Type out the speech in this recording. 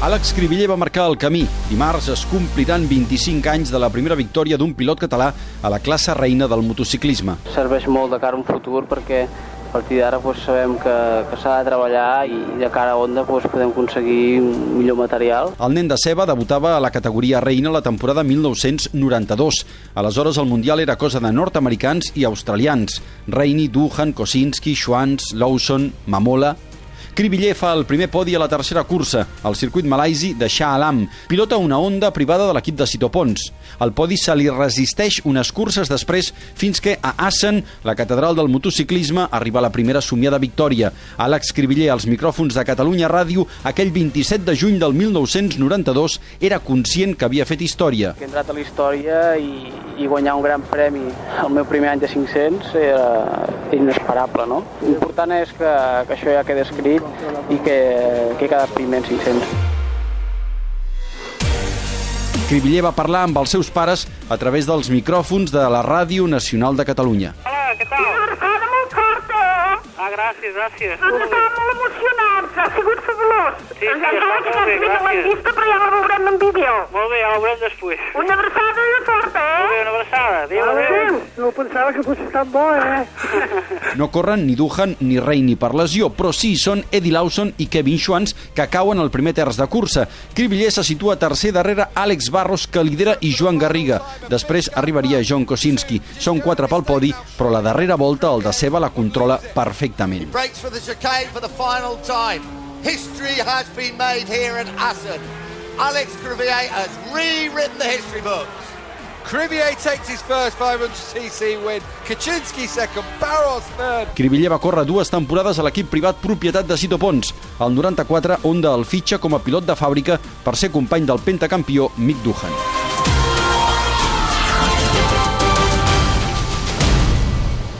Àlex Cribiller va marcar el camí. Dimarts es compliran 25 anys de la primera victòria d'un pilot català a la classe reina del motociclisme. Serveix molt de cara a un futur perquè a partir d'ara doncs, sabem que, que s'ha de treballar i de cara a Honda doncs, podem aconseguir un millor material. El nen de Ceba debutava a la categoria reina la temporada 1992. Aleshores el Mundial era cosa de nord-americans i australians. Reini, Duhan, Kosinski, Schwantz, Lawson, Mamola... Cribiller fa el primer podi a la tercera cursa, al circuit malaisi de Shah Alam. Pilota una onda privada de l'equip de Cito Pons. El podi se li resisteix unes curses després fins que a Assen, la catedral del motociclisme, arriba la primera somiada victòria. Àlex Cribiller, als micròfons de Catalunya Ràdio, aquell 27 de juny del 1992, era conscient que havia fet història. He entrat a la història i, i guanyar un gran premi el meu primer any de 500 era inesperable, no? L'important és que, que això ja quedi escrit i que, que he quedat primer en 500. Cribiller va parlar amb els seus pares a través dels micròfons de la Ràdio Nacional de Catalunya. Hola, què tal? Una molt forta, eh? Ah, gràcies, gràcies. Ens estàvem molt emocionats, ha sigut fabulós. Sí, sí, Encara està que molt ja bé, has vist la gràcies. llista, però ja la veurem en vídeo. Molt bé, ja ho veurem després. Una abraçada i forta, Molt bé, eh? una abraçada. Adéu, adéu. No pensava que fos tan bo, eh? No corren ni Duhan ni Reini per lesió, però sí són Eddie Lawson i Kevin Schwantz que cauen al primer terç de cursa. Cribiller se situa tercer darrere Àlex Barros, que lidera, i Joan Garriga. Després arribaria John Kosinski. Són quatre pel podi, però la darrera volta el de Ceba la controla perfectament. History has been made here at Assen. Alex Crivier has rewritten the history books. Crivier takes his first 500cc win. Kaczynski second, Barros third. Cribiller va córrer dues temporades a l'equip privat propietat de Cito Pons. Al 94, Honda el fitxa com a pilot de fàbrica per ser company del pentacampió Mick Duhan.